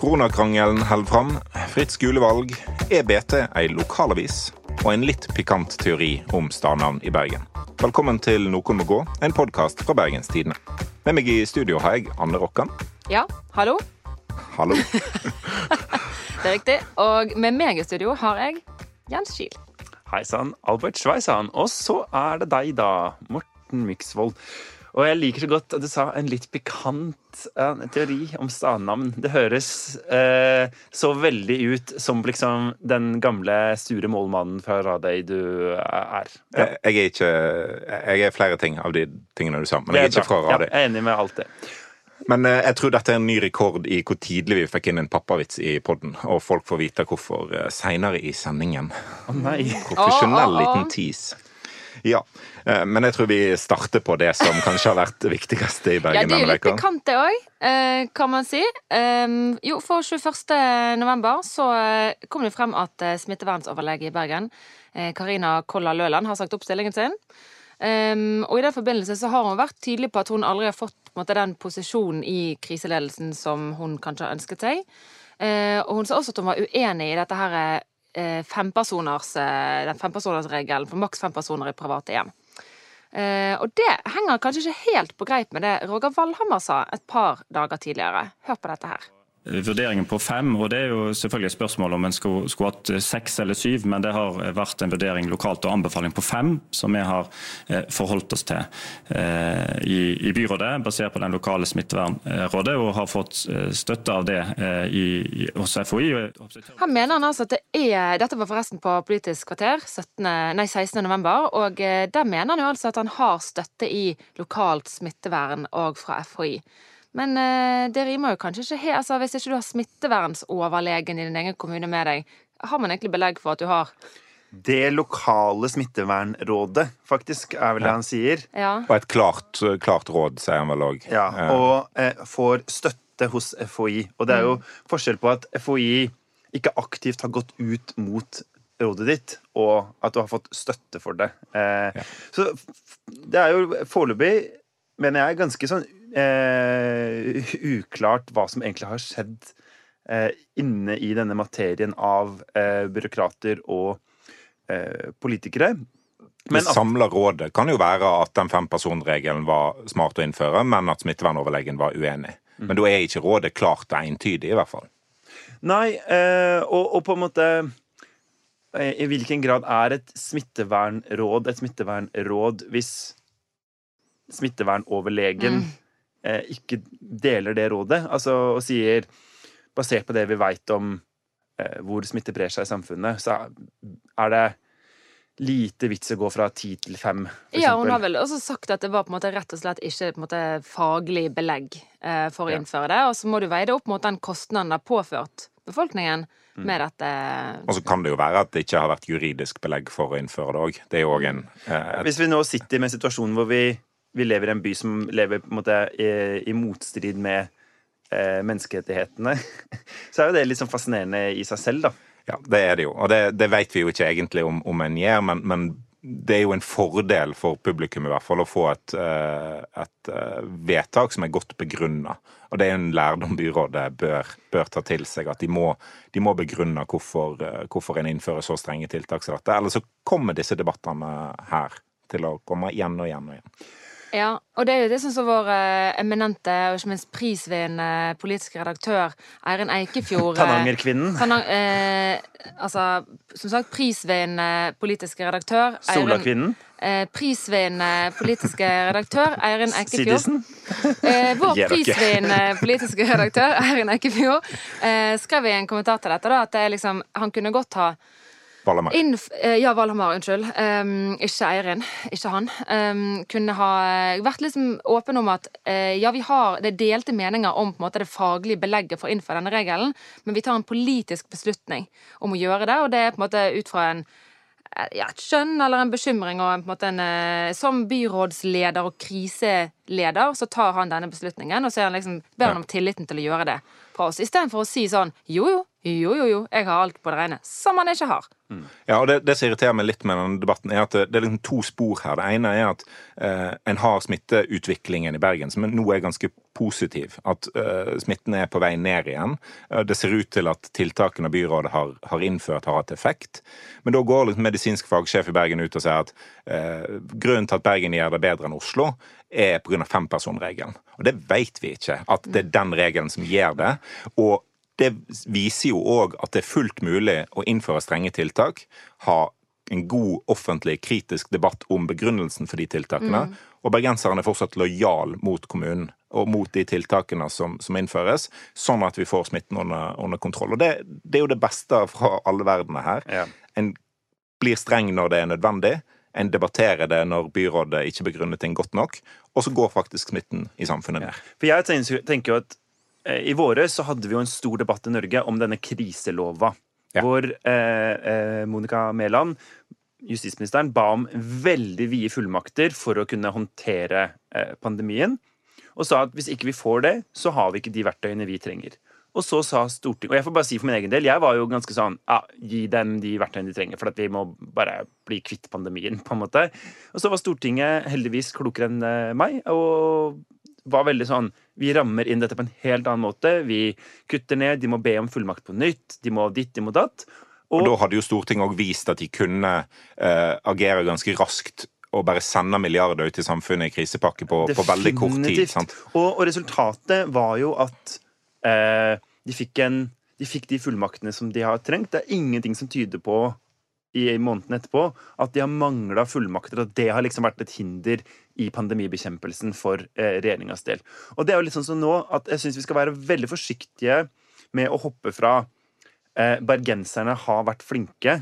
Koronakrangelen holder fram, fritt skolevalg, er BT ei lokalavis og en litt pikant teori om stadnavn i Bergen. Velkommen til Noen må gå, en podkast fra Bergens Tidende. Med meg i studio har jeg Anne Rokkan. Ja, hallo. Hallo. Det er riktig. Og med meg i studio har jeg Jens Kiel. Hei sann, Albert Schweisan. Og så er det deg, da. Morten Myksvold. Og jeg liker så godt at du sa en litt pikant uh, teori om stadnavn. Det høres uh, så veldig ut som liksom den gamle sure målmannen fra Radøy du er. Ja. Jeg er ikke Jeg er flere ting av de tingene du sa, men jeg er ikke fra Radøy. Ja, jeg er enig med alt det. Men uh, jeg tror dette er en ny rekord i hvor tidlig vi fikk inn en pappavits i podden. Og folk får vite hvorfor uh, seinere i sendingen. Å oh, nei. Profesjonell liten tease. Ja, eh, men jeg tror vi starter på det som kanskje har vært det viktigste i Bergen Ja, det er jo litt pikant det òg, eh, kan man si. Ehm, jo, for 21. november så eh, kom det frem at smittevernsoverlege i Bergen, Karina Kolla Løland, har sagt opp stillingen sin. Ehm, og i den forbindelse så har hun vært tydelig på at hun aldri har fått måte, den posisjonen i kriseledelsen som hun kanskje har ønsket seg. Og hun sa også at hun var uenig i dette her Eh, fempersoners, eh, den fempersonersregelen for maks fem personer i private hjem. Eh, og det henger kanskje ikke helt på greip med det Roger Valhammer sa et par dager tidligere. Hør på dette her. Eh, vurderingen på fem, og det er jo selvfølgelig et spørsmål om en skulle, skulle hatt eh, seks eller syv, men det har eh, vært en vurdering lokalt og anbefaling på fem, som vi har forholdt oss til i, i byrådet, basert på den lokale smittevernrådet, og har fått støtte av det i, hos FHI. Her mener han altså at det er Dette var forresten på Politisk kvarter 17, nei, 16. november, og der mener han jo altså at han har støtte i lokalt smittevern og fra FHI. Men eh, det rimer jo kanskje ikke helt altså, Hvis ikke du har smittevernsoverlegen i din egen kommune med deg, har man egentlig belegg for at du har det lokale smittevernrådet, faktisk, er vel det han sier. Ja. Og et klart, klart, råd, sier han vel òg. Ja, og eh, får støtte hos FHI. Og det er jo mm. forskjell på at FHI ikke aktivt har gått ut mot rådet ditt, og at du har fått støtte for det. Eh, ja. Så det er jo foreløpig, mener jeg, ganske sånn eh, uklart hva som egentlig har skjedd eh, inne i denne materien av eh, byråkrater og eh, politikere. Men det samla rådet kan jo være at den fempersonregelen var smart å innføre, men at smittevernoverlegen var uenig. Mm. Men da er ikke rådet klart og entydig, i hvert fall. Nei, eh, og, og på en måte eh, i hvilken grad er et smittevernråd et smittevernråd hvis smittevernoverlegen mm. Eh, ikke deler det rådet, altså, og sier Basert på det vi veit om eh, hvor smitte brer seg i samfunnet, så er det lite vits å gå fra ti til fem. Ja, hun har vel også sagt at det var på en måte rett og slett ikke på en måte faglig belegg eh, for å ja. innføre det. Og så må du veie det opp mot den kostnaden det har påført befolkningen mm. med dette. Og så kan det jo være at det ikke har vært juridisk belegg for å innføre det òg. Det er jo òg en eh, Hvis vi nå sitter med en situasjon hvor vi vi lever i en by som lever på en måte i, i motstrid med eh, menneskerettighetene, så er jo det litt sånn fascinerende i seg selv, da. Ja, det er det jo. Og det, det vet vi jo ikke egentlig om, om en gjør, men, men, det er jo en fordel for publikum i hvert fall å få et, eh, et eh, vedtak som er godt begrunna. Og det er en lærdom byrådet bør, bør ta til seg. At de må, de må begrunne hvorfor, eh, hvorfor en innfører så strenge tiltak som dette. Eller så kommer disse debattene her til å komme igjen og igjen og igjen. Ja, og det er jo det som vår uh, eminente og ikke minst prisvinnende politiske redaktør Eirin Eikefjord uh, Tananger-kvinnen. Tanang, uh, altså, som sagt, prisvinnende politiske redaktør Sola-kvinnen. Uh, prisvinnende politiske redaktør Eirin Eikefjord. vår prisvinnende politiske redaktør Eirin Eikefjord skrev i en kommentar til dette da, at det liksom, han kunne godt ha Valhamar. Eh, ja, Valhamar, unnskyld. Um, ikke Eirin. Ikke han. Um, kunne ha vært liksom åpen om at uh, ja, vi har det delte meninger om på en måte det faglige belegget for å innføre denne regelen, men vi tar en politisk beslutning om å gjøre det, og det er på en måte ut fra en eh, ja, et skjønn eller en bekymring. og en, på en måte en, Som byrådsleder og kriseleder så tar han denne beslutningen, og så han liksom, ber han om tilliten til å gjøre det fra oss. Istedenfor å si sånn jo jo, Jo, jo, jo, jeg har alt på det rene. Som man ikke har. Ja, og det, det som irriterer meg litt med denne debatten, er at det, det er liksom to spor her. Det ene er at eh, en har smitteutviklingen i Bergen, som nå er ganske positiv. At eh, smitten er på vei ned igjen. Eh, det ser ut til at tiltakene byrådet har, har, innført, har hatt effekt. Men da går liksom medisinsk fagsjef i Bergen ut og sier at eh, grunnen til at Bergen gjør det bedre enn Oslo, er pga. fempersonregelen. Og det vet vi ikke, at det er den regelen som gjør det. Og det viser jo òg at det er fullt mulig å innføre strenge tiltak, ha en god offentlig kritisk debatt om begrunnelsen for de tiltakene. Mm. Og bergenserne er fortsatt lojal mot kommunen og mot de tiltakene som, som innføres, sånn at vi får smitten under, under kontroll. Og det, det, er jo det beste fra alle verdener her. Ja. En blir streng når det er nødvendig. En debatterer det når byrådet ikke begrunner ting godt nok. Og så går faktisk smitten i samfunnet ned. Ja. For jeg tenker jo at I våre så hadde vi jo en stor debatt i Norge om denne kriselova. Ja. Hvor eh, eh, Monica Mæland, justisministeren, ba om veldig vide fullmakter for å kunne håndtere eh, pandemien. Og sa at hvis ikke vi får det, så har vi ikke de verktøyene vi trenger. Og så sa Stortinget Og jeg får bare si for min egen del, jeg var jo ganske sånn ja, Gi dem de verktøyene de trenger, for at vi må bare bli kvitt pandemien, på en måte. Og så var Stortinget heldigvis klokere enn eh, meg og var veldig sånn Vi rammer inn dette på en helt annen måte. Vi kutter ned, de må be om fullmakt på nytt, de må ditt, de må datt. Og, og da hadde jo Stortinget òg vist at de kunne eh, agere ganske raskt og bare sende milliarder ut i samfunnet i krisepakke på, på veldig kort tid. Og, og, resultatet var jo at eh, de, fikk en, de fikk de fullmaktene som de har trengt. Det er ingenting som tyder på i måneden etterpå at de har mangla fullmakter, at det har liksom vært et hinder i pandemibekjempelsen for eh, regjeringas del. Og det er jo litt sånn som nå at jeg syns vi skal være veldig forsiktige med å hoppe fra eh, bergenserne har vært flinke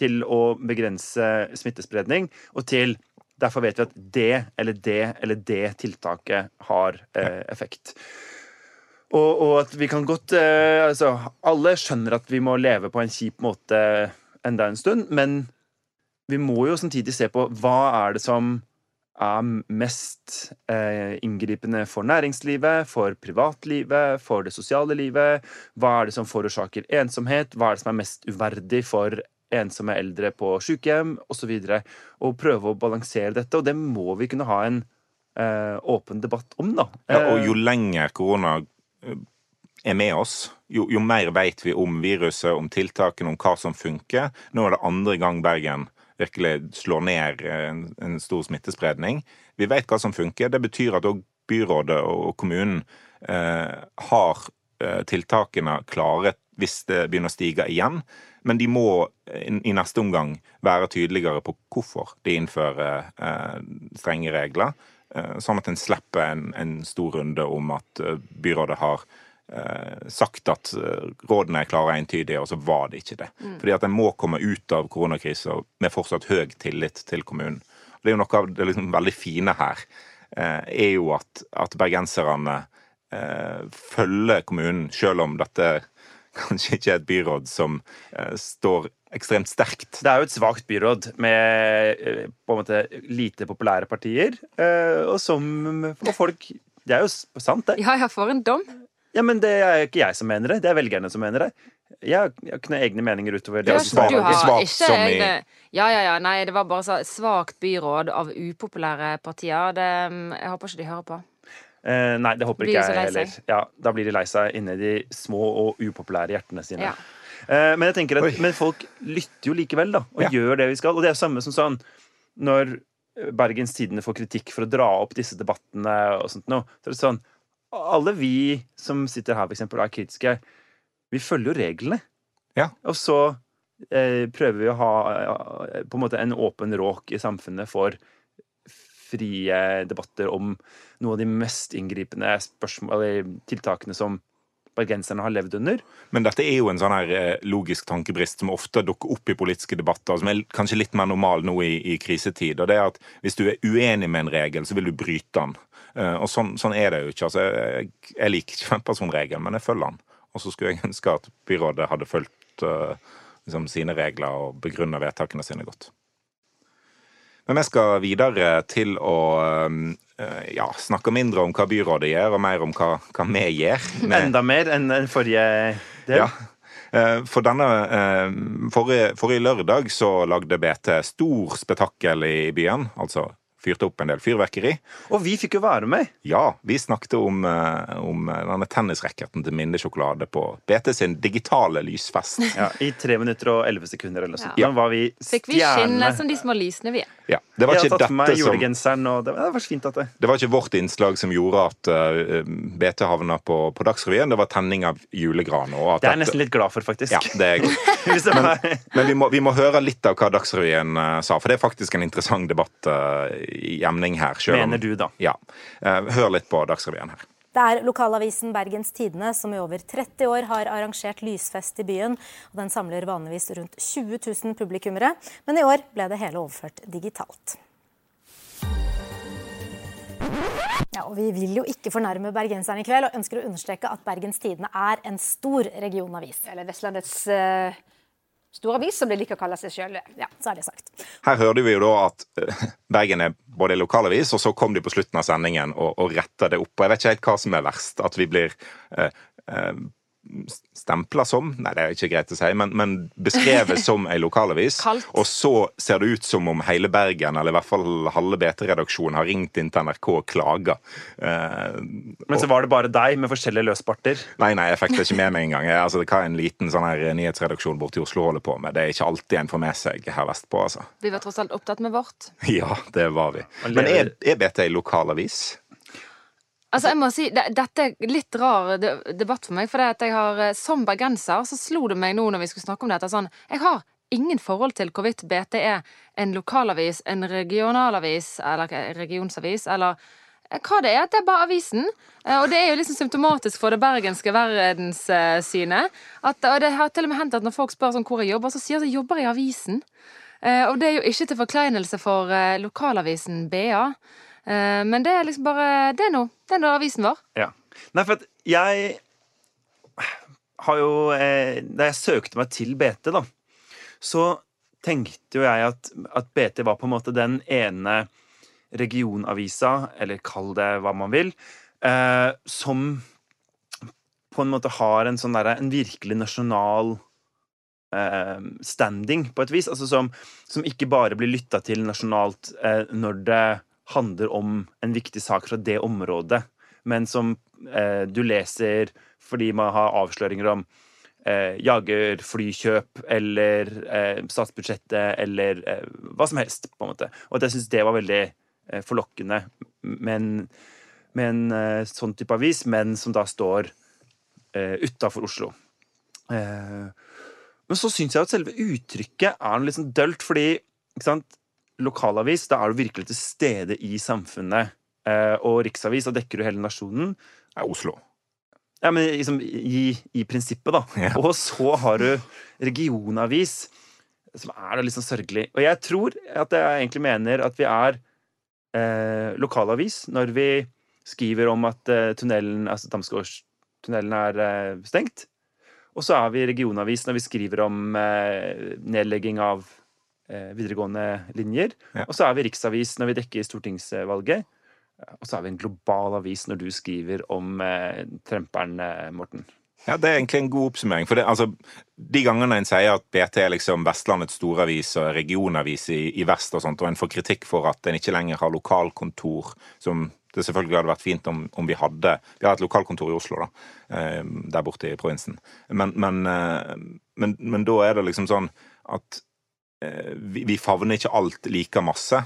til å begrense smittespredning, og til derfor vet vi at det eller det eller det tiltaket har eh, effekt. Og, og, at vi kan godt eh, Altså, alle skjønner at vi må leve på en kjip måte enda en stund, men vi må jo samtidig se på hva er det som er mest eh, inngripende for næringslivet, for privatlivet, for det sosiale livet? Hva er det som forårsaker ensomhet? Hva er det som er mest uverdig for ensomme eldre på sykehjem, osv.? Og, så og prøve å balansere dette, og det må vi kunne ha en eh, åpen debatt om, da. Ja, og jo lenger korona eh, er med oss, jo, jo mer vet vi om viruset, om tiltakene, om hva som funker. Nå er det andre gang Bergen virkelig slår ned en, en stor smittespredning. Vi vet hva som funker. Det betyr at òg byrådet og kommunen eh, har eh, tiltakene klare hvis det begynner å stige igjen. Men de må i neste omgang være tydeligere på hvorfor de innfører eh, strenge regler. Eh, sånn at en slipper en, en, stor runde om at eh, byrådet har Eh, sagt at rådene er klare og entydige, og så var det ikke det. Mm. Fordi at en må komme ut av koronakrisa med fortsatt høy tillit til kommunen. Det er jo noe av det liksom veldig fine her, er jo at, at bergenserne følger kommunen, selv om dette kanskje ikke er et byråd som står ekstremt sterkt. Det er jo et svakt byråd med på en måte lite populære partier, og som og folk Det er jo sant, det. Ja, ja, for en dom. Ja, men det er ikke jeg som mener det. Det er velgerne som mener det. Jeg har, ikke noen egne meninger utover det. Du har, svagt som i Ja, ja, ja. Nei, det var bare så svakt byråd av upopulære partier. Det, jeg håper ikke de hører på. Eh, nei, det håper ikke jeg heller. Ja, da blir de lei seg inni de små og upopulære hjertene sine. Ja. Eh, men jeg tenker at men folk lytter jo likevel, da, og ja. gjør det vi skal. Og det er samme som sånn når Bergens Tidende får kritikk for å dra opp disse debattene og sånt nå, så er det sånn alle vi som sitter her, for eksempel, er kritiske, vi følger jo reglene. Ja. Og så eh, prøver vi å ha eh, på en måte en åpen råk i samfunnet for frie debatter om noen av de mest inngripende spørsmål, tiltakene som bergenserne har levd under. Men dette er jo en sånn her eh, logisk tankebrist som ofte dukker opp i politiske debatter, som er kanskje litt mer normal nå i, i krisetid. og det er at Hvis du er uenig med en regel, så vil du bryte den. Eh, og sånn, sånn, er det jo ikke. Altså, jeg, jeg liker ikke fempersonregelen, men jeg følger den. Og så skulle jeg ønske at byrådet hadde fulgt uh, liksom sine regler og begrunna vedtakene sine godt. Men vi skal videre til å ja, snakker mindre om hva byrådet gjør, og mer om hva, hva vi gjør. med- Enda mer enn den forrige del. Ja. Eh, For denne eh, forrige, forrige lørdag så lagde BT stor spetakkel i byen. Altså fyrte opp en del fyrverkeri. Og vi fikk jo være med. Ja, vi snakket om, eh, om denne tennisracketen til Mindesjokolade på BT sin digitale lysfest. Ja, I tre minutter og elleve sekunder eller noe sånt. Ja. Da var vi Fikk vi skinne som de små lysene vi er. Ja, det var Jeg har tatt på meg julegenseren, og det, var fint at det Det var ikke vårt innslag som gjorde at uh, BT havna på, på Dagsrevyen. Det var tenning av julegran. Det er jeg nesten litt glad for, faktisk. Ja, det er godt. men, Men vi må, vi må høre litt av hva Dagsrevyen uh, sa, for det er faktisk en interessant debatt uh, i emning her. selv om- Mener du, da? Ja. Eh, hør litt på Dagsrevyen her. Det er lokalavisen Bergens Tidende som i over 30 år har arrangert lysfest i byen. og Den samler vanligvis rundt 20 000 publikummere, men i år ble det hele overført digitalt. Ja, og Vi vil jo ikke fornærme bergenserne i kveld, og ønsker å understreke at Bergens Tidende er en stor regionavis. Eller Vestlandets uh, store avis, som de liker å kalle seg sjøl. Ja, så er det sagt. Her hørte vi jo da at eh, Bergen er både lokalavis, og så kom de på slutten av sendingen og, og retta det opp. Og jeg vet ikke helt hva som er verst. At vi blir eh, eh, stempla som Nei, det er ikke greit å si, men, men beskrevet som ei lokalavis. Og så ser det ut som om hele Bergen, eller i hvert fall halve BT-redaksjonen, har ringt inn til NRK og klaga. Eh, Men så var det bare deg med forskjellige løsbarter. Nei, nei, jeg fikk det ikke med meg engang. Jeg, altså, hva en liten sånn her nyhetsredaksjon borte i Oslo holder på med, det er ikke alltid en får med seg her vestpå, altså. Vi var tross alt opptatt med vårt. Ja, det var vi. Men er, er BT ei lokalavis? Altså, jeg må si, det, Dette er litt rar debatt for meg. For det at jeg har, eh, som bergenser så slo det meg nå når vi skulle snakke om dette sånn Jeg har ingen forhold til hvorvidt BT er en lokalavis, en regionalavis eller eh, regionsavis, eller eh, hva det er. Det er bare avisen. Og det er jo liksom symptomatisk for det bergenske verdenssynet. At, og det har til og med hendt at når folk spør sånn hvor jeg jobber, så sier de at jeg jobber i avisen. Og det er jo ikke til forkleinelse for lokalavisen BA. Eh, Men det er liksom bare Det er nå det er nå avisen vår. Ja. Nei, for at jeg har jo eh, Da jeg søkte meg til BT, da, så tenkte jo jeg at, at BT var på en måte den ene regionavisa, eller kall det hva man vil, eh, som på en måte har en sånn derre En virkelig nasjonal eh, standing, på et vis. Altså som, som ikke bare blir lytta til nasjonalt eh, når det handler om en viktig sak fra det området, men som eh, du leser fordi man har avsløringer om eh, jagerflykjøp eller eh, statsbudsjettet eller eh, hva som helst, på en måte. Og at jeg syns det var veldig eh, forlokkende med en, eh, sånn type avis, men som da står eh, utafor Oslo. Eh, men så syns jeg at selve uttrykket er noe litt sånn dølt, fordi ikke sant? Lokalavis, da er du virkelig til stede i samfunnet. Eh, og riksavis, da dekker du hele nasjonen. Ja, Oslo. Ja, men liksom i, i prinsippet, da. Ja. Og så har du regionavis, som er da sånn sørgelig. Og jeg tror at jeg egentlig mener at vi er eh, lokalavis når vi skriver om at eh, tunnelen, altså Damsgårdstunnelen er eh, stengt. Og så er vi regionavis når vi skriver om eh, nedlegging av videregående linjer. Ja. Og så er vi riksavis når vi dekker stortingsvalget. Og så er vi en global avis når du skriver om eh, tremperen, eh, Morten. Ja, Det er egentlig en god oppsummering. For det, altså, De gangene en sier at BT er liksom Vestlandets storavis og regionavis i, i vest, og sånt, og en får kritikk for at en ikke lenger har lokalkontor, som det selvfølgelig hadde vært fint om, om vi hadde Vi har et lokalkontor i Oslo, da, eh, der borte i provinsen. Men, men, eh, men, men da er det liksom sånn at eh, vi, vi favner ikke alt like masse.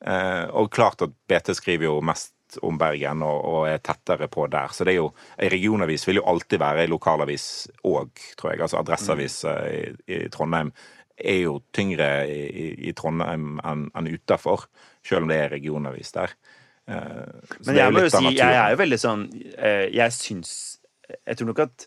Eh, og klart at BT skriver jo mest om Bergen og, og er tettere på der. Så det er jo, ei regionavis vil jo alltid være ei lokalavis òg, tror jeg. Altså Adresseavis eh, i, i Trondheim er jo tyngre i, i- Trondheim enn en utafor, selv om det er regionavis der. Eh, så Men jeg må jo si, jeg er jo veldig sånn eh, Jeg syns Jeg tror nok at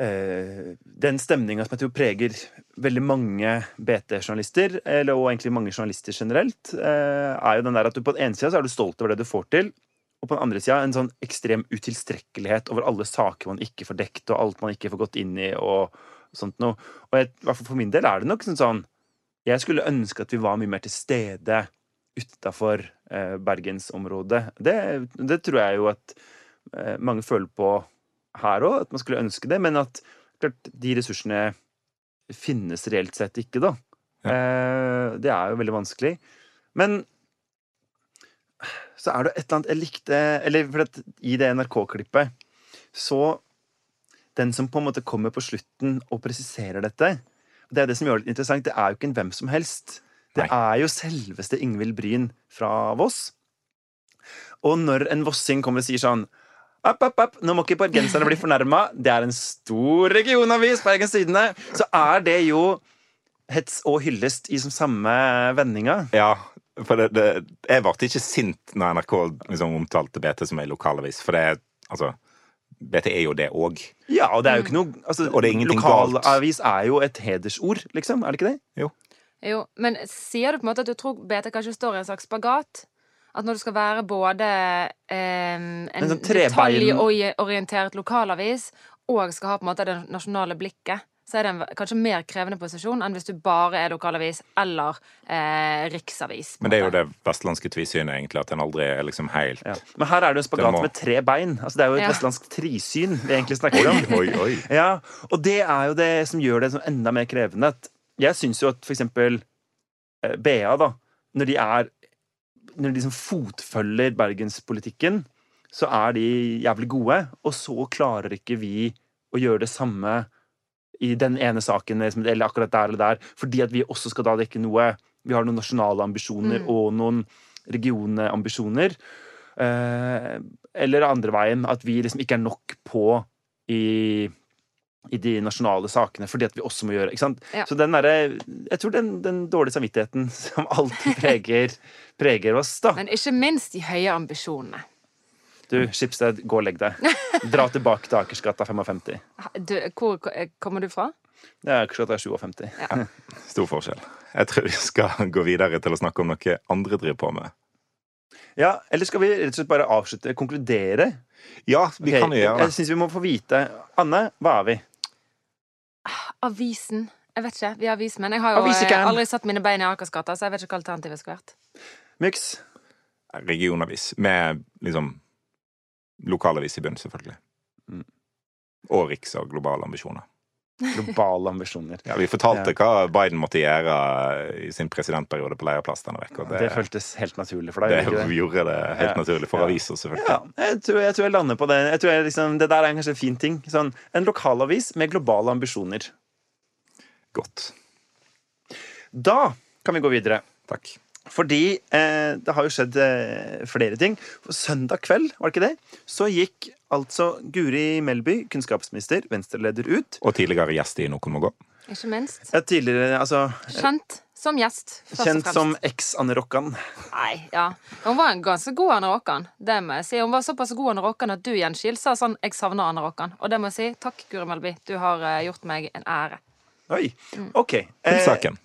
den stemninga som jeg tror preger veldig mange BT-journalister, og egentlig mange journalister generelt, eh, er jo den der at du på den ene sida er du stolt over det du får til, og på den andre sida en sånn ekstrem utilstrekkelighet over alle saker man ikke får dekt, og alt man ikke får gått inn i, og sånt noe. Og jeg, for min del er det nok sånn sånn Jeg skulle ønske at vi var mye mer til stede utafor eh, bergensområdet. Det, det tror jeg jo at eh, mange føler på her òg, at man skulle ønske det. Men at klart, de ressursene finnes reelt sett ikke, da. Eh, det er jo veldig vanskelig. Men så er det et eller annet jeg likte Eller for i det NRK-klippet så Den som på en måte kommer på slutten og presiserer dette Det er det som gjør det litt interessant. Det er jo ikke en hvem som helst. Det Nei. er jo selveste Ingvild Bryn fra Voss. Og når en vossing kommer og sier sånn App, app, app, nå må ikke bergenserne bli fornærma. Det er en stor regionavis, Bergens Tidende. Så er det jo hets og hyllest i som samme vendinga. Ja, for det, det, jeg ble ikke sint når NRK liksom omtalte BT som ei lokalavis, for det altså BT er jo det òg. Ja, og det er jo ikke noe altså, Og det er ingenting galt. Lokalavis er jo et hedersord, liksom. Er det ikke det? Jo, men sier du på en måte at du tror BT kanskje står i en slags spagat? At når du skal være både eh, en En sånn detaljorientert lokalavis og skal ha på en måte det nasjonale blikket, så er det en kanskje mer krevende posisjon enn hvis du bare er lokalavis eller eh, riksavis. Men det er jo det vestlandske tvisynet, egentlig, at en aldri er liksom helt Ja. Men her er det jo en spagat må- med tre bein. Altså, det er jo et Ja. vestlandsk trisyn vi egentlig snakker om. Oi, oi. Ja, og det er jo det som gjør det som enda mer krevende. Jeg syns jo at for eksempel eh, BA, da, når de er Når de liksom fotfølger bergenspolitikken, så er de jævlig gode, og så klarer ikke vi å gjøre det samme i den ene saken, liksom, eller akkurat der eller der, fordi at vi også skal da dekke noe Vi har noen nasjonale ambisjoner Mm. og noen regionambisjoner. Eh, eller andre veien, at vi liksom ikke er nok på i, i de nasjonale sakene, fordi at vi også må gjøre ikke sant? Ja. Så den derre Jeg tror den, den dårlige samvittigheten som alltid preger, preger oss, da. Men ikke minst de høye ambisjonene. Du, Skipsted, gå og legg deg. Dra tilbake til Akersgata 55. Du, hvor kommer du fra? Ja, er Akersgata 57. Stor forskjell. Jeg tror vi skal gå videre til å snakke om noe andre driver på med. Ja, eller skal vi rett og slett bare avslutte, konkludere? Ja, vi okay. kan jo gjøre det. Jeg syns vi må få vite. Anne, hva er vi? Avisen. Jeg vet ikke. Vi er avismenn. Jeg har jo Avisekern. eh, aldri satt mine bein i Akersgata, så jeg vet ikke hva alternativet skulle vært. Myks? Regionavis. Med liksom lokalavis i bunn, selvfølgelig. Mm. Og riks- og globale ambisjoner. Globale ambisjoner. Ja, vi fortalte hva Biden måtte gjøre i sin presidentperiode på leirplass denne uka. Det, Det, føltes helt naturlig for deg. det, det? gjorde det helt Ja. naturlig for Ja. aviser, selvfølgelig. Ja, jeg tror, jeg tror jeg lander på det. Jeg tror jeg liksom, det der er kanskje en fin ting. Sånn, en lokalavis med globale ambisjoner. Godt. Da kan vi gå videre. Takk. Fordi eh, det har jo skjedd eh, flere ting. For søndag kveld, var det ikke det, så gikk altså Guri Melby, kunnskapsminister, venstreleder, ut. Og tidligere gjest i Noen må gå. Ikke minst. Ja, tidligere, altså Kjent som gjest, først og Kjent fremst. som eks-Anne Rokkan. Nei, ja. Hun var en ganske god Anne Rokkan. Det må jeg si. Hun var såpass god Anne Rokkan at du, Gjenskil, sa sånn 'Jeg savner Anne Rokkan'. Og det må jeg si. Takk, Guri Melby. Du har eh, gjort meg en ære. Oi, Mm. OK. Til Eh, saken.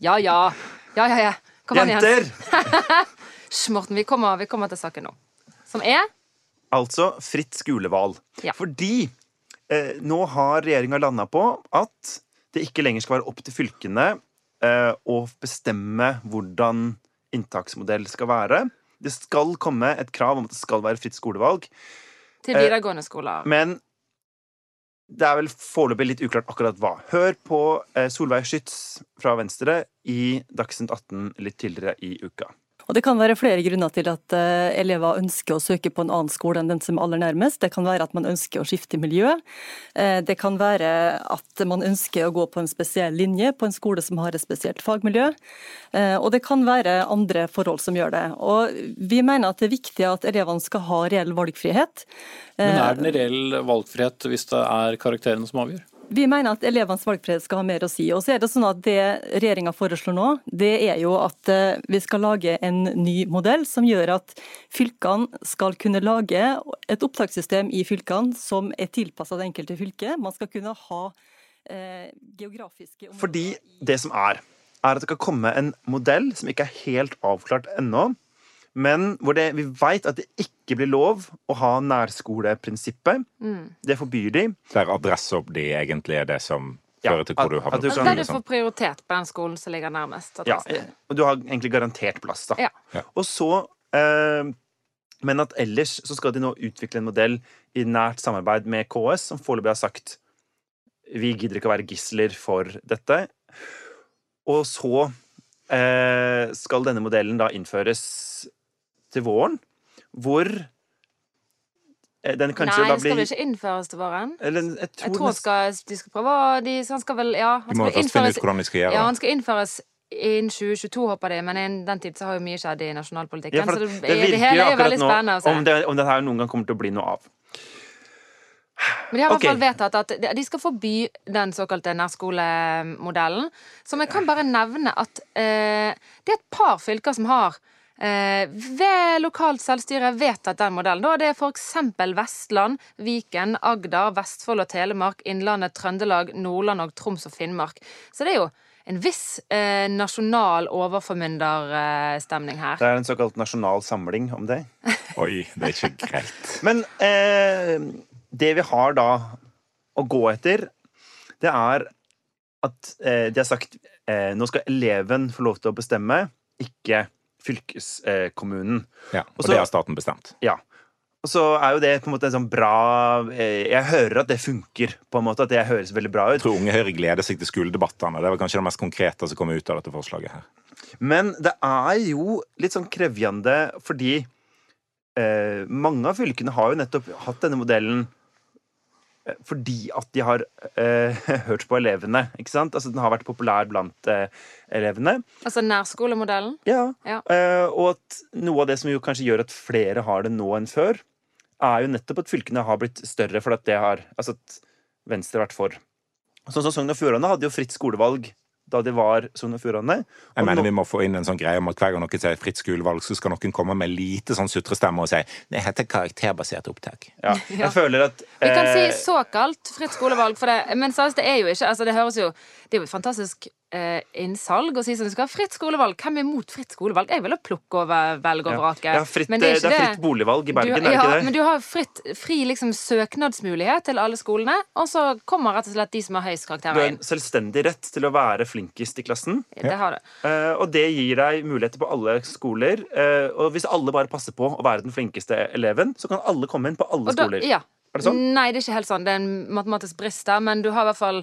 Ja, ja. Ja, ja, ja. Kom an, Jens. jenter! Morten. Vi kommer, vi kommer til saken nå. Som er Altså fritt skolevalg. Ja. Fordi eh, nå har regjeringa landa på at det ikke lenger skal være opp til fylkene eh, å bestemme hvordan inntaksmodell skal være. Det skal komme et krav om at det skal være fritt skolevalg, til Eh, videregående skoler. men det er vel foreløpig litt uklart akkurat hva. Hør på eh, Solveig Schytz fra Venstre i Dagsnytt 18 litt tidligere i uka. Og Det kan være flere grunner til at eh, elever ønsker å søke på en annen skole enn den som er aller nærmest. Det kan være at man ønsker å skifte miljø. Eh, Det kan være at man ønsker å gå på en spesiell linje på en skole som har et spesielt fagmiljø. Eh, Og det kan være andre forhold som gjør det. Og Vi mener at det er viktig at elevene skal ha reell valgfrihet. Men er det en reell valgfrihet hvis det er karakterene som avgjør? Vi mener at elevenes valgfrihet skal ha mer å si. Og så er Det sånn at det regjeringa foreslår nå, det er jo at eh, vi skal lage en ny modell som gjør at fylkene skal kunne lage et opptakssystem i fylkene som er tilpassa det enkelte fylket. Man skal kunne ha eh, geografiske områder Fordi det som er, er at det kan komme en modell som ikke er helt avklart ennå, men hvor det, vi veit at det ikke blir lov å ha nærskoleprinsippet. Mm. Det forbyr de. Der adresseopp de egentlig er det som Ja, føre til hvor at- du havner. kan- Der du sånn. får prioritet på den skolen som ligger nærmest. Ja, og du har egentlig garantert plass, da. Ja. Ja. Og så eh, Men at ellers så skal de nå utvikle en modell i nært samarbeid med KS, som foreløpig har sagt vi gidder ikke å være gisler for dette. Og så eh, skal denne modellen da innføres til våren, hvor eh, den kanskje Nei, da det skal blir ikke innføres til våren? eller, jeg tror, Jeg tror den... skal, de skal prøve de, Han skal vel Ja, han skal innføres skal Ja, det. han skal innføres innen 2022, håper de, men innen den tid så har jo mye skjedd i nasjonalpolitikken. Ja, for så det, det det, hele er jo veldig nå spennende å se. om det, om det her noen gang kommer til å bli noe av. Men de har i hvert fall vedtatt at de- skal forby den såkalte nærskolemodellen. Som jeg kan bare nevne at eh, det er et par fylker som har ved lokalt selvstyre vedtatt den modellen. Da det er f.eks. Vestland, Viken, Agder, Vestfold og Telemark, Innlandet, Trøndelag, Nordland og Troms og Finnmark. Så det er jo en viss eh, nasjonal overformynderstemning her. Det er en såkalt nasjonal samling om det. Oi, det er ikke greit. Men eh, det vi har da å gå etter, det er at eh, de har sagt eh, nå skal eleven få lov til å bestemme, ikke fylkeskommunen. Ja, og Også, det har staten bestemt. Ja. Og så er jo det på en måte en sånn bra eh, Jeg hører at det funker, på en måte, at det høres veldig bra ut. Jeg tror Unge Høyre gleder seg til skoledebattene. Det var kanskje det mest konkrete som kom ut av dette forslaget her. Men det er jo litt sånn krevjende fordi eh, mange av fylkene har jo nettopp hatt denne modellen fordi at de har eh, hørt på elevene. ikke sant? Altså Den har vært populær blant eh, elevene. Altså nærskolemodellen. Ja. Ja. Eh, og at noe av det som jo kanskje gjør at flere har det nå enn før, er jo nettopp at fylkene har blitt større for at det har Altså at Venstre har vært for. Sånn som Sogn og Fjordane hadde jo fritt skolevalg da de var Sogn og Fjordane. Jeg mener nå- vi må få inn en sånn greie om at hver gang noen sier fritt skolevalg, så skal noen komme med lite sånn sutrestemme og si det heter karakterbasert opptak. ja. Ja. Jeg føler at Vi kan si eh, såkalt fritt skolevalg, for det, men seriøst, det er jo ikke altså Det høres jo Det er jo et fantastisk eh, innsalg og si sånn du skal ha fritt skolevalg. Hvem er mot fritt skolevalg? Jeg vil ha plukke over, velge og ja. vrake. Ja, fritt, men det, er fritt boligvalg i Bergen, du, er ikke det? men du har fritt, fri liksom, søknadsmulighet til alle skolene, og så kommer rett og slett de som har høyest Du har en selvstendig rett til å være flinkest i klassen. Det har du. eh, og det gir deg muligheter på alle skoler. eh, og hvis alle bare passer på å være den flinkeste eleven, så kan alle komme inn på alle da, skoler. ja. Er det sånn? Nei, det er ikke helt sånn. Det er en matematisk brist der, men du har i hvert fall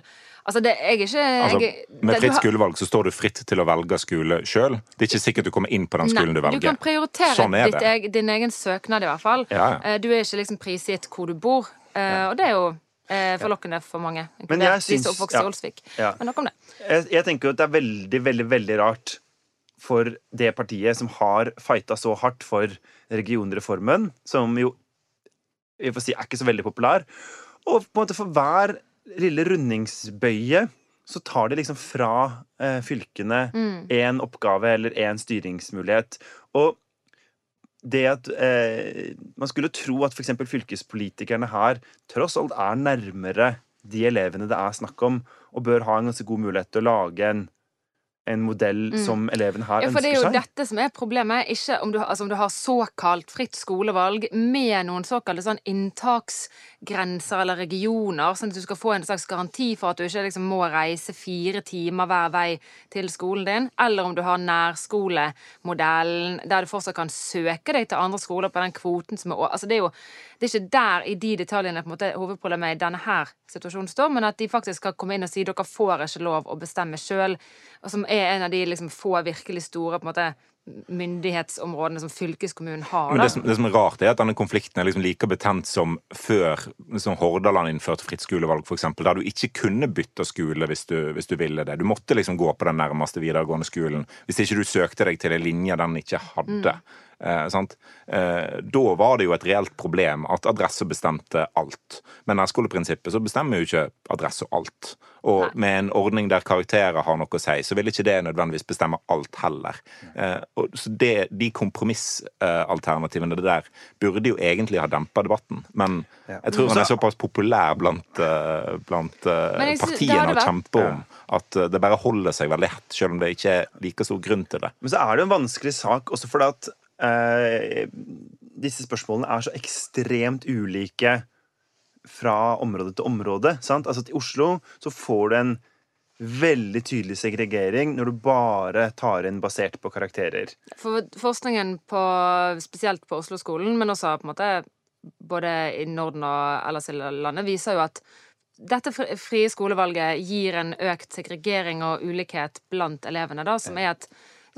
Altså, det, jeg er ikke Altså, jeg, med det- du fritt skolevalg så står du fritt til å velge skole sjøl. Det er ikke sikkert du kommer inn på den skolen du velger. du kan prioritere Sånn ditt det. din egen søknad, i hvert fall. Ja, ja. Eh, Du er ikke liksom prisgitt hvor du bor, Ja. og det er jo eh, forlokkende for mange. Men jeg syns- ja. Ja. Men nok om det. Jeg, jeg tenker jo at det er veldig, veldig, veldig rart for det partiet som har fighta så hardt for regionreformen, som jo vi får si er ikke så veldig populær, og på en måte for hver lille rundingsbøye så tar de liksom fra eh, fylkene én oppgave eller én styringsmulighet. Og det at eh, Man skulle tro at f.eks. fylkespolitikerne her tross alt er nærmere de elevene det er snakk om, og bør ha en ganske god mulighet til å lage en, en modell som elevene her seg. Ja, for det er jo seg. dette som er problemet. Ikke om du, altså om du har såkalt fritt skolevalg med noen såkalte sånn inntaksgrenser eller regioner, sånn at du skal få en slags garanti for at du ikke liksom må reise fire timer hver vei til skolen din, eller om du har nærskolemodellen, der du fortsatt kan søke deg til andre skoler på den kvoten som er Altså, det er jo det er ikke der i de detaljene på en måte hovedproblemet i denne her situasjonen står, men at de faktisk skal komme inn og si dere får ikke lov å bestemme sjøl, som er en av de liksom få virkelig store på en måte myndighetsområdene som fylkeskommunen har. Men det som, det som er rart, er at denne konflikten er liksom like betent som før som Hordaland innførte fritt skolevalg, eksempel, der du ikke kunne bytte skole hvis du, hvis du ville det. Du måtte liksom gå på den nærmeste videregående skolen hvis ikke du søkte deg til en linje den ikke hadde. Eh, da var det jo et reelt problem at adresse bestemte alt. Men nærskoleprinsippet så bestemmer jo ikke adresse alt. Og med en ordning der karakterer har noe å si, så vil ikke det nødvendigvis bestemme alt heller. Eh, og, så det, de kompromissalternativene der burde jo egentlig ha dempa debatten. Men jeg tror han er såpass populær blant, eh, blant eh, partiene å kjempe om at eh, det bare holder seg veldig hett, selv om det ikke er like stor grunn til det. Men så er det jo en vanskelig sak også fordi at eh, disse spørsmålene er så ekstremt ulike fra område til område. Sant? Altså I Oslo så får du en veldig tydelig segregering når du bare tar inn basert på karakterer. For forskningen på, spesielt på Oslo-skolen, men også på en måte både i Norden og ellers i landet, viser jo at dette frie skolevalget gir en økt segregering og ulikhet blant elevene, da, som er et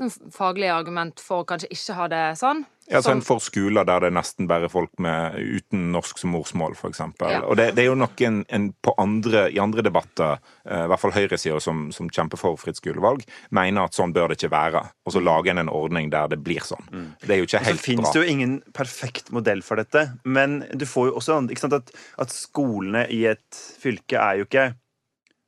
sånn faglig argument for å kanskje ikke ha det sånn. Ja, altså en for skoler der det er nesten bare folk med, uten norsk som morsmål, f.eks. Ja. Og det, det er jo noen en, på andre, i andre debatter, eh, i hvert fall høyresida som, som kjemper for fritt skolevalg, mener at sånn bør det ikke være. Og så lager en en ordning der det blir sånn. Det er jo ikke helt bra. så finnes bra. det jo ingen perfekt modell for dette, men du får jo også ikke sant, at, at skolene i et fylke er jo ikke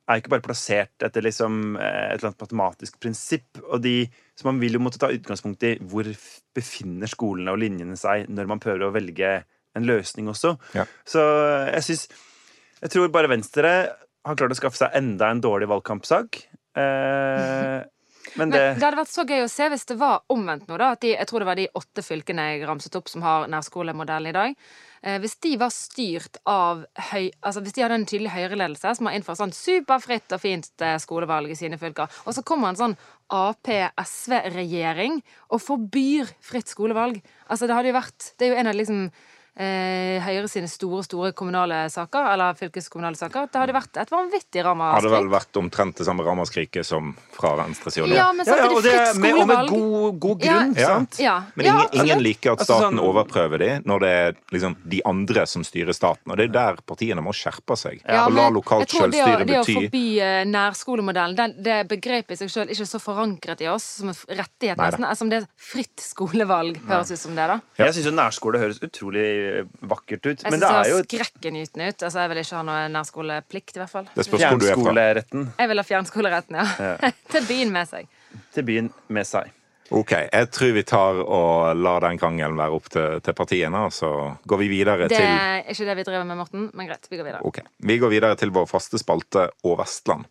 er ikke bare plassert etter liksom eh, et eller annet matematisk prinsipp. og de, Så man vil jo måtte ta utgangspunkt i hvor befinner skolene og linjene seg når man prøver å velge en løsning også. Ja. Så jeg syns Jeg tror bare Venstre har klart å skaffe seg enda en dårlig valgkampsak. Eh, men Men det det hadde vært så gøy å se hvis det var omvendt nå, da. At de, jeg tror det var de åtte fylkene jeg ramset opp som har nærskolemodellen i dag. Eh, hvis de var styrt av høy... Altså hvis de hadde en tydelig høyreledelse som har innført sånn superfritt og fint eh, skolevalg i sine fylker, og så kommer en sånn Ap-SV-regjering og forbyr fritt skolevalg. Altså det hadde jo vært Det er jo en av liksom eh, Høyre sine store, store kommunale saker, eller fylkeskommunale saker. Det hadde vært et vanvittig Hadde vel vært omtrent det samme ramaskriket som fra venstresida. Ja, men ja, ja, det fritt skolevalg. med, og med god, god grunn, Ja. sant? Ja. Men ingen, ingen liker at Altså, staten sånn- overprøver de når det er liksom de andre som styrer staten. Og det er der partiene må skjerpe seg. Ja, og la lokalt jeg tror det å, selvstyre bety forby eh, nærskolemodellen, det, det begrepet i seg selv ikke så forankret i oss som en rettighet, nesten. Som det er fritt skolevalg, høres ut som det, da. Jeg syns jo nærskole høres utrolig vakkert ut. Jeg Men syns det det er jo høres et skrekkinngytende ut. Altså, jeg vil ikke ha noe nærskoleplikt, i hvert fall. Det spørs hvor du er fra. fjernskoleretten Jeg vil ha fjernskoleretten, ja. Til byen med seg. til byen med seg. Ok, jeg tror vi tar og lar den krangelen være opp til, til partiene, og så går vi videre Det til er ikke det vi driver med, Morten, men greit, vi går videre. Ok, Vi går videre til vår faste spalte Og Vestland.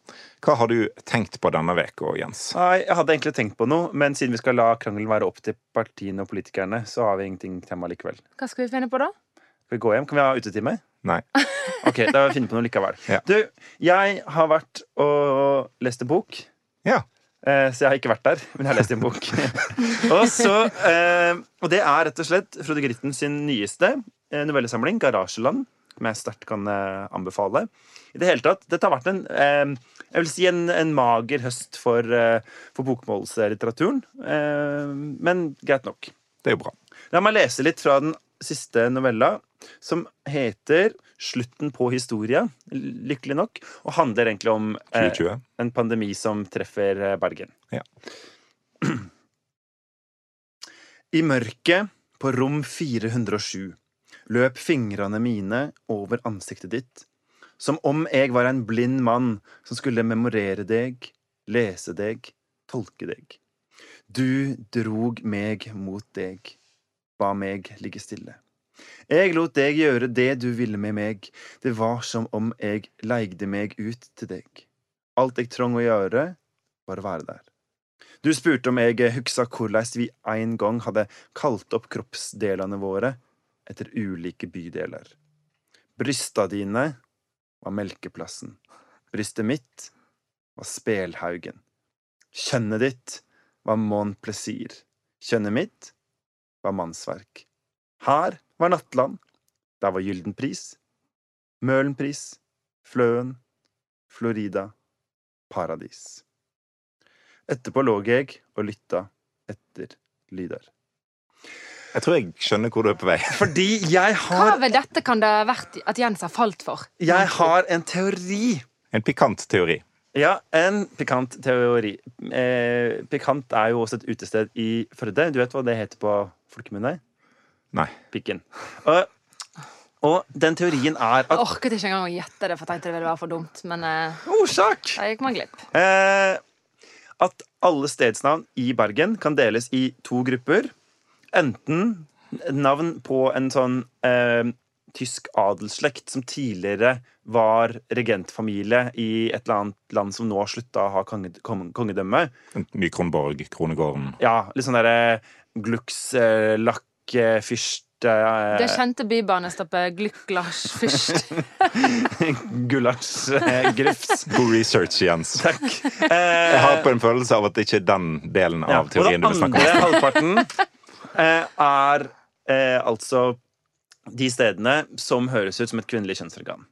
Hva har du tenkt på denne uka, Jens? Nei, Jeg hadde egentlig tenkt på noe, men siden vi skal la krangelen være opp til partiene og politikerne, så har vi ingenting tema likevel. Hva skal vi finne på, da? Skal vi gå hjem? Kan vi ha utetime? Nei. Ok, da finner vi på noe likevel. Ja. Du, jeg har vært og lest en bok. Ja. Eh, Så jeg har ikke vært der, men jeg har lest en bok. og, så, eh, og det er rett og slett Frode Gritten sin nyeste eh, novellesamling, 'Garasjeland', som jeg sterkt kan anbefale. I det hele tatt, Dette har vært en jeg vil si en, en mager høst for, for bokmålslitteraturen. Men greit nok. Det er jo bra. La meg lese litt fra den siste novella, som heter 'Slutten på historia', lykkelig nok, og handler egentlig om eh, en pandemi som treffer eh, Bergen. Ja. I mørket på rom 407 løp fingrene mine over ansiktet ditt, som om jeg var en blind mann som skulle memorere deg, lese deg, tolke deg. Du drog meg mot deg, ba meg ligge stille. Jeg lot deg gjøre det du ville med meg, det var som om jeg leigde meg ut til deg. Alt jeg trong å gjøre, var å være der. Du spurte om jeg huksa korleis vi en gang hadde kalt opp kroppsdelene våre etter ulike bydeler. Brysta dine var melkeplassen. Brystet mitt var spelhaugen. Kjønnet ditt var Mon Plaisir. Kjønnet mitt var mannsverk. Her var Nattland. Der var Gyldenpris. Møhlenpris. Fløen. Florida. Paradis. Etterpå lå jeg og lytta etter lyder. Jeg tror jeg skjønner hvor du er på vei. Fordi jeg har Hva ved dette kan det ha vært at Jens har falt for? jeg har en teori. En pikant teori. Ja, en pikant teori. Eh, pikant er jo også et utested i Førde. Du vet hva det heter på folkemunne? Nei. Pikken. Og, og den teorien er at Jeg orket ikke engang å gjette det, for jeg tenkte det ville være for dumt. Men eh, Orsak! da gikk man glipp. Eh, at alle stedsnavn i Bergen kan deles i to grupper. Enten navn på en sånn eh, tysk adelsslekt som tidligere var regentfamilie i et eller annet land som nå har slutta å ha konge, kong- kongedømme. Kronborg, Kronegården. Ja, litt sånn derre Glux, eh, eh, eh, Det kjente bybanestoppet Glücklash først. Gulasj eh, Grifs. God research, Jens. Takk. Jeg Eh, har på en følelse av at det ikke er den delen ja, av teorien du og vil den andre halvparten eh, er eh, altså de stedene som høres ut som et kvinnelig kjønnsorgan.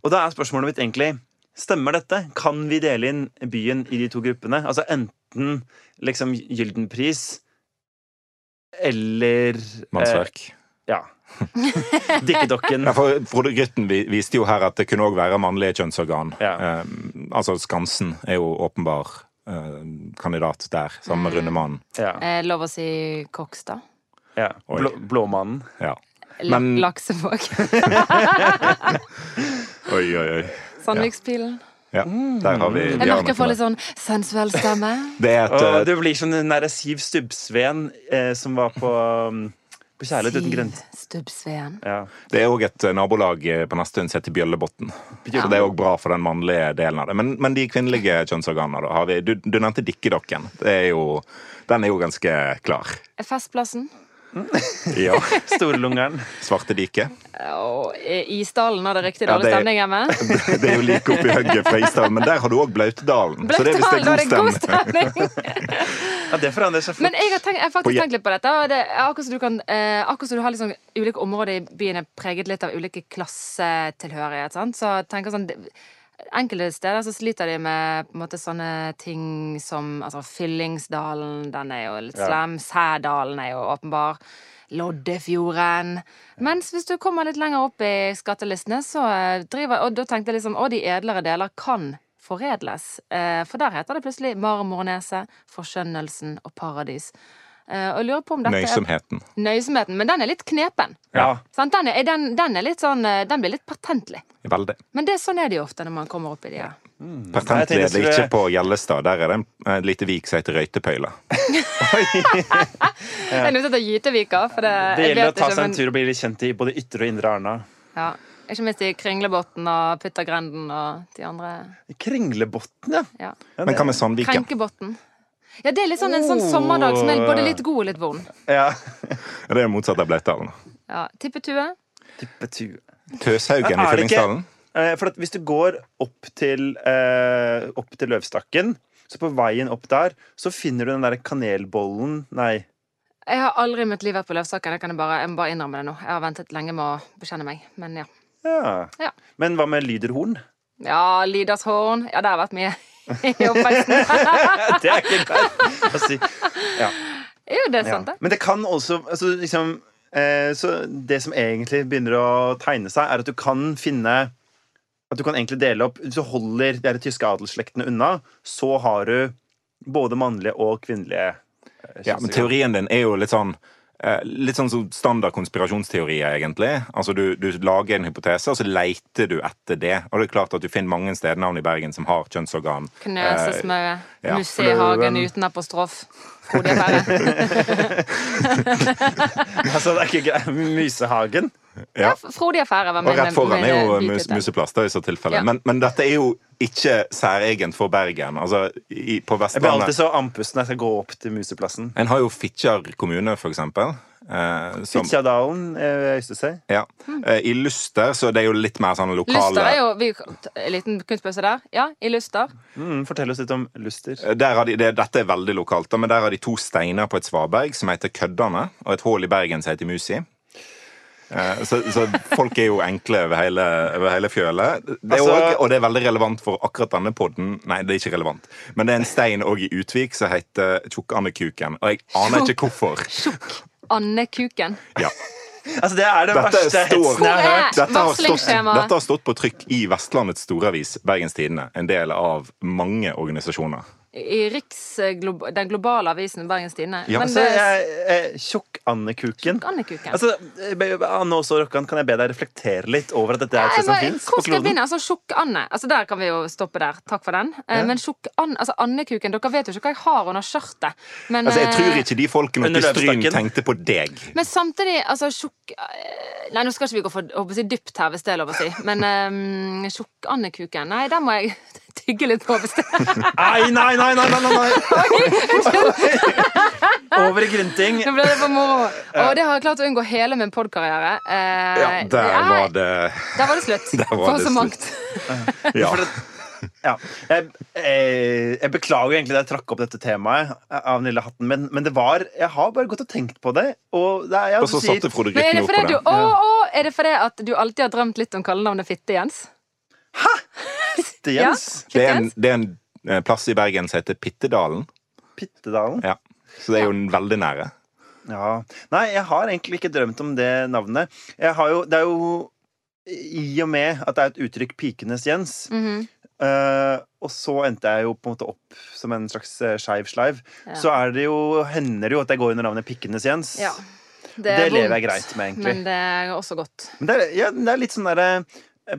Og da er spørsmålet mitt egentlig Stemmer dette? Kan vi dele inn byen i de to gruppene? Altså enten liksom Gyldenpris eller eh, Mannsverk. Ja. Dikkedokken. Ja, for Frode Grytten viste jo her at det kunne òg være mannlige kjønnsorgan. Ja. Eh, altså Skansen er jo åpenbar eh, kandidat der, sammen med Rundemannen. Ja. Eh, lov å si Kokstad. ja. Blå, Blåmannen. Ja. Men- Laksevåg. Oi, oi, oi. Sandvikspilen. Ja, der har vi, Jeg merker jeg får litt sånn sensuell stemme. Det er et uh, du blir som den derre Siv Stubbsveen eh, som var på, um, på Kjærlighet uten grenser. Ja. Det er òg et eh, nabolag eh, på Nesttun som heter Bjøllebotn. Så det er òg bra for den mannlige delen av det. Men, men de kvinnelige kjønnsorganene, da? Har vi, du, du nevnte dikkedokken. Det er jo, den er jo ganske klar. Festplassen. Ja. Storlungeren. Svarte diket Isdalen har det riktig Ja, dårlig det- stemning hjemme. Det er jo like oppi hugget fra Isdalen, men der har du òg Blautedalen. Så det er visst er en god god stemning. stemning! Ja, det forandrer seg fort. Men jeg har, tenkt, jeg har faktisk tenkt litt på dette. Det er akkurat som du kan eh, Akkurat som du har liksom ulike områder i byen er preget litt av ulike klassetilhørighet. Sant? Så tenker sånn det- Enkelte steder så sliter de med på en måte sånne ting som altså Fyllingsdalen, den er jo litt Ja. slem. Sædalen er jo åpenbar. Loddefjorden. Mens hvis du kommer litt lenger opp i skattelistene, så eh, driver Og da tenkte jeg liksom Å, de edlere deler kan foredles. Eh, for der heter det plutselig Marmorneset, Forskjønnelsen og Paradis. Eh, og lurer på om dette Nøysomheten. er Nøysomheten. Men den er litt knepen. Ja. Sant? Den, er, den, den er litt sånn eh, Den blir litt patentlig. Veldig. Men det, sånn er det jo ofte når man kommer opp i de her. Jeg Pertentlig tenkte er det ikke på Gjellestad. Der er det en, en lite vik som heter Røytepøyle. Jeg er nødt til å Gytevika, for det, Det jeg gjelder å ta ikke, seg en men- tur og bli litt kjent i både Ytre og Indre Arna. Ja. Ikke minst i Kringlebotn og Puttergrenden og de andre. Kringlebotn, ja. Ja. ja. Men hva med Sandviken? Krenkebotn. Ja, det er litt sånn en sånn sommerdag som er både litt god og litt vond. ja. Det er motsatt av Blautdalen. Ja. Tippetue. Tippetue. Tøshaugen i Fyllingsdalen. Eh, For at hvis du går opp til, eh, opp til Løvstakken, så på veien opp der, så finner du den der kanelbollen Nei. Jeg har aldri i mitt liv vært på Løvstakken. Jeg kan bare, jeg må bare innrømme det nå. Jeg har ventet lenge med å bekjenne meg. Men ja. Ja. Ja. Men hva med Lyderhorn? Ja, Lydershorn. Ja, det har vært mye. Det er ikke galt å si. jo, det er sant, det. Men det kan også altså, liksom, eh, Så det som egentlig begynner å tegne seg, er at du kan finne At du kan egentlig dele opp. Hvis du holder de tyske adelsslektene unna, så har du både mannlige og kvinnelige eh, Ja, men teorien din er jo litt sånn Litt sånn som standard konspirasjonsteorier, egentlig. Altså du, du lager en hypotese, og så leiter du etter det. Og det er klart at du finner mange stednavn i Bergen som har kjønnsorgan. Knøsesmaue. ja, Musehagen uten apostrof. Affære. Altså, det er ikke greit. Mysehagen. Ja, Frodig affære var Og rett foran er jo eh, mus, Museplaster i så tilfelle. Ja. Men, men dette er jo ikke særegent for Bergen. Altså, i, på Jeg blir alltid så andpusten når jeg skal gå opp til Museplassen. En har jo Fitjar kommune, for eksempel. Eh, som, Fitjadalen eh, Øystese. ja. eh, I Luster så det er jo litt mer sånn lokale Luster er jo vi, En liten kunstpause der. Ja, i Luster. Mm, fortell oss litt om Luster. Eh, Der har de, det, dette er veldig lokalt, da, men der har de to steiner på et svaberg som heter Køddane, og et hull i Bergen som heter Musi. Eh, Så, så folk er jo enkle over hele, over hele fjølet. Det er Altså- også, og det er veldig relevant for akkurat denne podden. Nei, det er ikke relevant. Men det er en stein òg i Utvik som heter Tjukkandekuken. Og jeg aner ikke hvorfor. Andekuken. Ja. Altså, det er den Dette verste hetsen jeg har hørt. Dette har, stått, dette har stått på trykk i Vestlandets storavis, Bergens Tidende. En del av mange organisasjoner. I Riks, den globale avisen Bergens Tidende. Ja, Men det er eh, Tjukk-Andekuken. Andekuken. Altså, eh, Anne Åse Rokkan, kan jeg be deg reflektere litt over at dette er et sted som fins på kloden? begynne? Altså, Tjukk-Anne. Altså, der kan vi jo stoppe der. Takk for den. Eh, Ja. Men tjukk-Anne altså, Andekuken Dere vet jo ikke hva jeg har under skjørtet. Men, Altså, Jeg tror ikke de folkene oppe i Stryn tenkte på deg. Men samtidig, altså tjukk Nei, nå skal ikke vi gå for håper å si, dypt her, hvis det er lov å si. Men um, tjukk-andekuken Nei, der må jeg tygge litt på. hvis det Nei, nei, nei! nei, nei, nei. Over i grynting. Nå ble det for moro. Og det har jeg klart å unngå hele min podkarriere. Eh, Ja, der nei, var det Der var det slutt. Var For det så mangt. Ja. Ja. Jeg, jeg, jeg beklager egentlig at jeg trakk opp dette temaet av den lille hatten, men, men det var Jeg har bare gått og tenkt på det, og det er, jeg Og så sier- satte Frode Grytten opp på det du, å, å, er det fordi at du alltid har drømt litt om kallenavnet Fitte, Jens? det, Det er en, det er en eh, plass i Bergen som heter Pittedalen. Pittedalen. Ja. Så det er jo ja. veldig nære. Ja. Nei, jeg har egentlig ikke drømt om det navnet. Jeg har jo, det er jo I og med at det er et uttrykk 'Pikenes Jens', Mm -hmm. uh, og så endte jeg jo på en måte opp som en slags uh, skeiv sleiv, Ja. så er det jo, hender det jo at jeg går under navnet 'Pikkenes Jens'. Ja. Det, det lever jeg greit med, egentlig. Men det er også godt. Men det er, ja, det er litt sånn derre eh,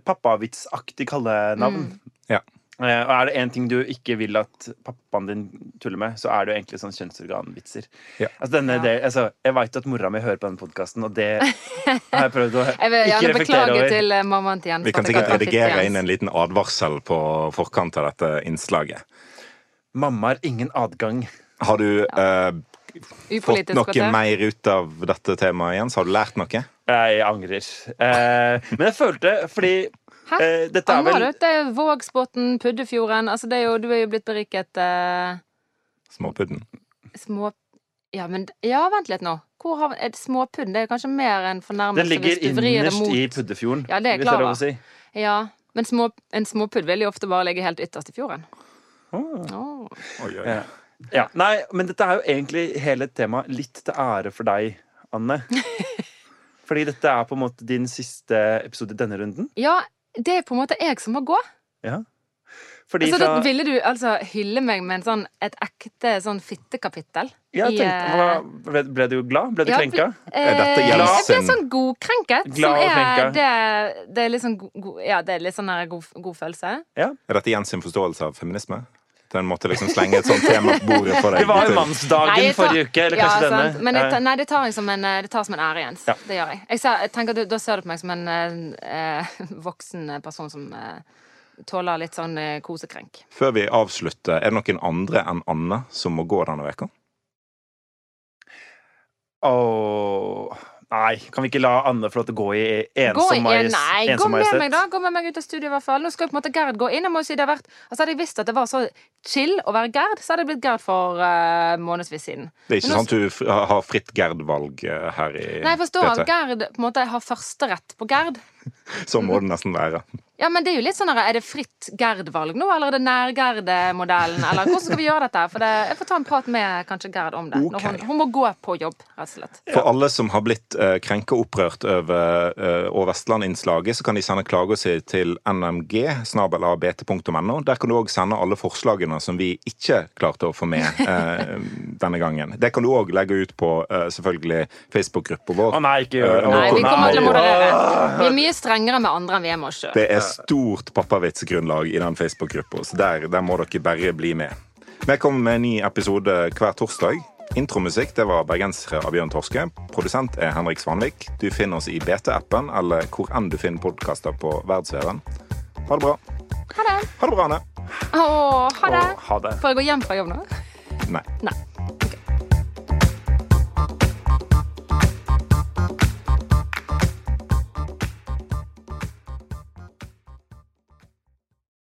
pappavitsaktig kallenavn. Mm. Ja. Eh, Og er det én ting du ikke vil at pappaen din tuller med, så er det jo egentlig sånn kjønnsorganvitser. Ja. Altså denne, Ja. del- altså, jeg veit at mora mi hører på denne podkasten, og det har jeg prøvd å Jeg vil ikke jeg reflektere over. til eh, mammaen til Jens. Vi kan sikkert redigere inn en liten advarsel på forkant av dette innslaget. Mamma har ingen adgang. Har du eh, fått noe kvarter. mer ut av dette temaet, Jens? Har du lært noe? Jeg angrer. Eh, men jeg følte fordi Hæ? eh, dette er vel? Det er jo Vågsbotn, Puddefjorden altså det er jo, Du er jo blitt beriket eh, Småpudden. små... Ja, men Ja, vent litt nå. Hvor har er det Småpudden? Det er kanskje mer en fornærmelse Den ligger hvis du vrir det innerst i Puddefjorden, Ja, det er klart hvis det er lov å si. Ja, men små, en småpudd vil jo ofte bare ligge helt ytterst i fjorden. Åh. Oh. Oi, oi. Ja. Ja, nei, men dette er jo egentlig hele temaet litt til ære for deg, Anne. Fordi dette er på en måte din siste episode i denne runden. Ja, det er på en måte jeg som må gå. Fordi Så da fra ville du altså hylle meg med en sånn, et ekte sånn fittekapittel? jeg tenkte, hva, ble, ble du glad? Ble du Ja, krenka? Er dette Eh, jeg ble sånn godkrenket. Glad som og er, krenka. det, det er litt sånn god, god, Ja, det er litt sånn god, god følelse. Er dette Jens sin forståelse av feminisme? Til måtte liksom slenge et sånt tema på bordet for deg? Det var jo mannsdagen tar- forrige uke, eller ja, kanskje denne. Men jeg, Eh, nei, det tar jeg som en, eh, det tar som en ære, Jens. Ja. Det gjør jeg. jeg, ser, jeg tenker du, Da ser du på meg som en eh, voksen person som eh, tåler litt sånn eh, kosekrenk. Før vi avslutter, er det noen andre enn Anne som må gå denne veka? Åh, nei, kan vi ikke la Anne få lov til å gå i ensom nei, gå med meg, da. Gå med meg ut av studio, i hvert fall. Nå skal jo på en måte Gerd gå inn. Jeg må jo si det har vært Altså Hadde jeg visst at det var så chill å være Gerd, så hadde jeg blitt Gerd for uh, månedsvis siden. Det er ikke nå- sånn at du har fritt Gerd-valg eh, her i Nei, jeg forstår at Gerd på en måte har førsterett på Gerd. Sånn må det nesten være. Ja, men det er jo litt sånn Er det fritt Gerd-valg nå, eller er det nær-Gerd-modellen? Eller hvordan skal vi gjøre dette? For det, Jeg får ta en prat med kanskje Gerd om det. Når hun, hun må gå på jobb, rett og slett. For alle som har blitt uh, krenka og opprørt over uh, Og Vestland-innslaget, så kan de sende klager si til nmg, snabelabt.no. Der kan du òg sende alle forslagene som vi ikke klarte å få med uh, denne gangen. Det kan du òg legge ut på uh, selvfølgelig Facebook-gruppa vår. Å nei, ikke gjør det. Eh, Nei, vi kommer til å moderere. Vi er mye strengere med andre enn vi er med oss sjøl. Det er stort pappavitsgrunnlag i den Facebook-gruppa, så der, der må dere bare bli med. Vi kommer med en ny episode hver torsdag. Intromusikk det var bergensere av Bjørn Torske. Produsent er Henrik Svanvik. Du finner oss i BT-appen eller hvor enn du finner podkaster på verdensveven. Ha det bra. Ha det. Ha det bra, Anne. Å, ha det. Å, ha det. Får jeg gå hjem fra jobb nå? Nei. Nei.